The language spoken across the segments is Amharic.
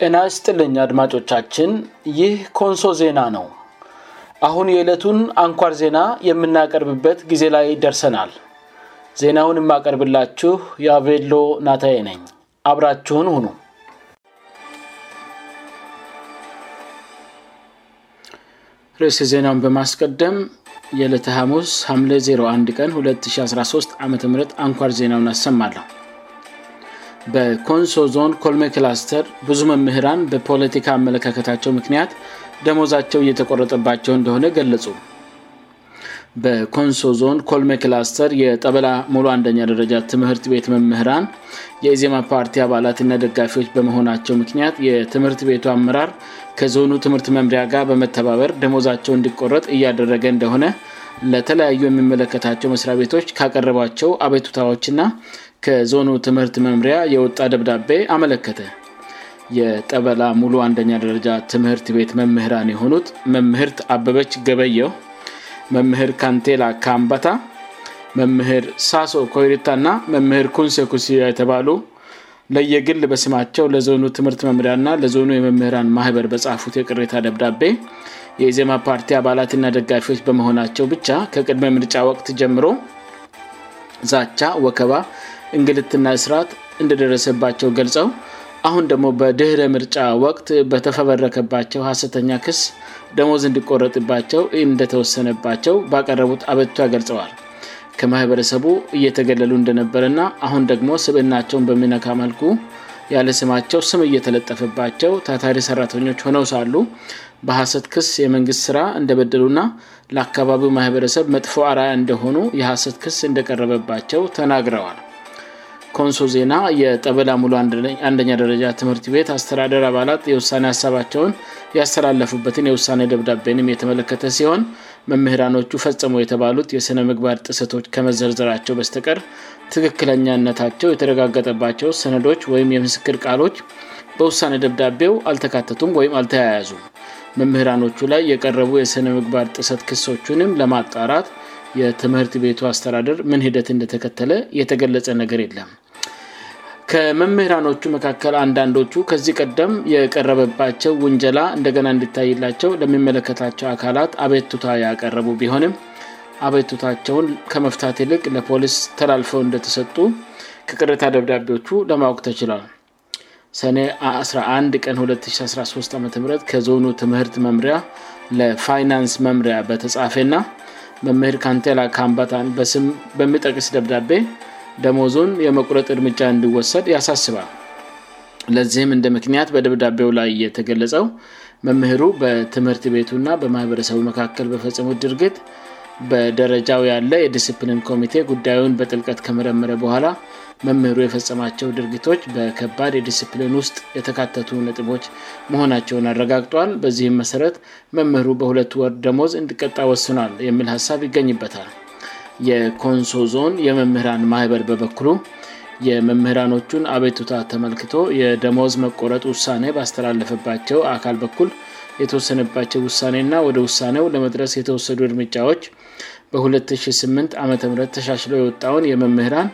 የናስ ጥልኝ አድማጮቻችን ይህ ኮንሶ ዜና ነው አሁን የዕለቱን አንኳር ዜና የምናቀርብበት ጊዜ ላይ ደርሰናል ዜናውን የማቀርብላችሁ የአቬሎ ናታዬ ነኝ አብራችሁን ሁኑ ርዕስ ዜናውን በማስቀደም የዕለተ ሐሙስ ሀምለ 01 ቀን 2013 ዓ ም አንኳር ዜናውን አሰማለሁ በኮንሶ ዞን ኮልሜ ክላስተር ብዙ መምህራን በፖለቲካ አመለካከታቸው ምክንያት ደሞዛቸው እየተቆረጠባቸው እንደሆነ ገለጹ በኮንሶ ዞን ኮልሜ ክላስተር የጠበላ ሙሉ አንደኛ ደረጃ ትምህርት ቤት መምህራን የኢዜማ ፓርቲ አባላትና ደጋፊዎች በመሆናቸው ምክንያት የትምህርት ቤቱ አመራር ከዞኑ ትምህርት መምሪያ ጋር በመተባበር ደሞዛቸው እንዲቆረጥ እያደረገ እንደሆነ ለተለያዩ የሚመለከታቸው መስሪያ ቤቶች ካቀረባቸው አቤቱታዎችና ከዞኑ ትምህርት መምሪያ የወጣ ደብዳቤ አመለከተ የጠበላ ሙሉ አንደኛ ደረጃ ትምህርት ቤት መምህራን የሆኑት መምህርት አበበች ገበየው መምህር ካንቴላ ካምባታ መምህር ሳሶ ኮሪታ ና መምህር ኮንሴሲያ የተባሉ ለየግል በስማቸው ለዞኑ ትምህርት መምሪያእና ለዞኑ የመምህራን ማህበር በጻፉት የቅታ ደብዳቤ የኢዜማ ፓርቲ አባላትና ደጋፊዎች በመሆናቸው ብቻ ከቅድመ ምርጫ ወቅት ጀምሮ ዛቻ ወከባ እንግልትና እስርት እንደደረሰባቸው ገልጸው አሁን ደግሞ በድኅረ ምርጫ ወቅት በተፈበረከባቸው ሀሰተኛ ክስ ደመዝ እንዲቆረጥባቸው እንደተወሰነባቸው በቀረቡት አበቷ ገልጸዋል ከማህበረሰቡ እየተገለሉ እንደነበረና አሁን ደግሞ ስብናቸውን በሚነካ መልኩ ያለ ስማቸው ስም እየተለጠፈባቸው ታታሪ ሰራተኞች ሆነው ሳሉ በሐሰት ክስ የመንግስት ስራ እንደበደሉና ለአካባቢው ማህበረሰብ መጥፎ አ እንደሆኑ የሐሰት ክስ እንደቀረበባቸው ተናግረዋል ኮንሶ ዜና የጠብላ ሙሉ አንደኛ ደረጃ ትምህርት ቤት አስተዳደር አባላት የውሳኔ ሀሳባቸውን ያስተላለፉበትን የውሳኔ ደብዳቤንም የተመለከተ ሲሆን መምህራኖቹ ፈጽሞ የተባሉት የስነ ምግባር ጥሰቶች ከመዘርዘራቸው በስተቀር ትክክለኛነታቸው የተረጋገጠባቸው ሰነዶች ወይም የምስክር ቃሎች በውሳኔ ደብዳቤው አልተካተቱም ወይም አልተያያዙም መምህራኖቹ ላይ የቀረቡ የስነምግባር ጥሰት ክሶችንም ለማጣራት የትምህርት ቤቱ አስተዳደር ምን ሂደት እንደተከተለ የተገለጸ ነገር የለም ከመምህራኖቹ መካከል አንዳንዶቹ ከዚህ ቀደም የቀረበባቸው ውንጀላ እንደገና እንድታይላቸው ለሚመለከታቸው አካላት አቤቱታ ያቀረቡ ቢሆንም አቤቱታቸውን ከመፍታት ይልቅ ለፖሊስ ተላልፈው እንደተሰጡ ከቅሪታ ደብዳቤዎቹ ለማወቅ ተችሏል ሰኔ 11 ቀን 2013 ዓም ከዞኑ ትምህርት መምሪያ ለፋይናንስ መምሪያ በተጻፌ ና መምህር ካንቴላ ካምባታን በሚጠቅስ ደብዳቤ ደሞዙን የመቁረጥ እርምጃ እንዲወሰድ ያሳስባል ለዚህም እንደ ምክንያት በደብዳቤው ላይ የተገለጸው መምህሩ በትምህርት ቤቱ ና በማህበረሰቡ መካከል በፈጽሙት ድርጊት በደረጃው ያለ የዲሲፕሊን ኮሚቴ ጉዳዩን በጥልቀት ከመረምረ በኋላ መምህሩ የፈጸማቸው ድርጊቶች በከባድ የዲስፕሊን ውስጥ የተካተቱ ነጥቦች መሆናቸውን አረጋግጧል በዚህም መሰረት መምህሩ በሁለት ወር ደሞዝ እንዲቀጣ ወስኗል የሚል ሀሳብ ይገኝበታል የኮንሶ ዞን የመምህራን ማህበር በበኩሉ የመምህራኖቹን አቤቱታ ተመልክቶ የደሞዝ መቆረጥ ውሳኔ ባስተላለፈባቸው አካል በኩል የተወሰነባቸው ውሳኔ ና ወደ ውሳኔው ለመድረስ የተወሰዱ እርምጫዎች በ2008 ዓ ም ተሻሽሎ የወጣውን የመምህራን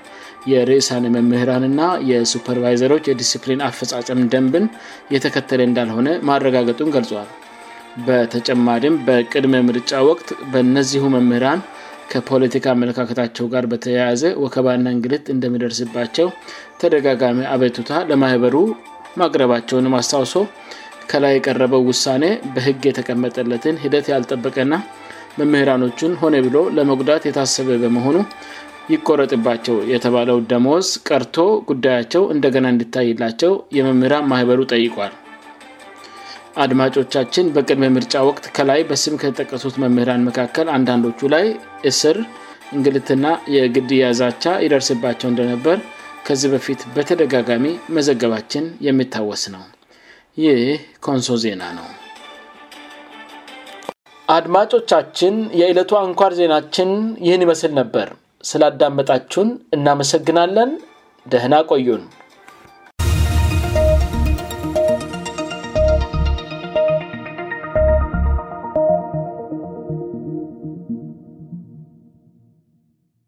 የርእሳን መምህራን ና የሱፐርቫይዘሮች የዲሲፕሊን አፈጻጨም ደንብን የተከተለ እንዳልሆነ ማረጋገጡን ገልጿዋል በተጨማሪም በቅድመ ምርጫ ወቅት በእነዚሁ መምህራን ከፖለቲካ አመለካከታቸው ጋር በተያያዘ ወከባና እንግልት እንደሚደርስባቸው ተደጋጋሚ አበቱታ ለማህበሩ ማቅረባቸውን ማስታውሶ ከላይ የቀረበው ውሳኔ በህግ የተቀመጠለትን ሂደት ያልጠበቀና መምህራኖቹን ሆነ ብሎ ለመጉዳት የታሰበ በመሆኑ ይቆረጥባቸው የተባለው ደመወዝ ቀርቶ ጉዳያቸው እንደገና እንድታይላቸው የመምህራን ማህበሩ ጠይቋል አድማጮቻችን በቅድሚ ምርጫ ወቅት ከላይ በስም ከተጠቀሱት መምህራን መካከል አንዳንዶቹ ላይ እስር እንግልትና የግድ ያዛቻ ይደርስባቸው እንደነበር ከዚ በፊት በተደጋጋሚ መዘገባችን የሚታወስ ነው ይህ ኮንሶ ዜና ነው አድማጮቻችን የዕለቱ አንኳር ዜናችን ይህን ይመስል ነበር ስላዳመጣችሁን እናመሰግናለን ደህና ቆዩን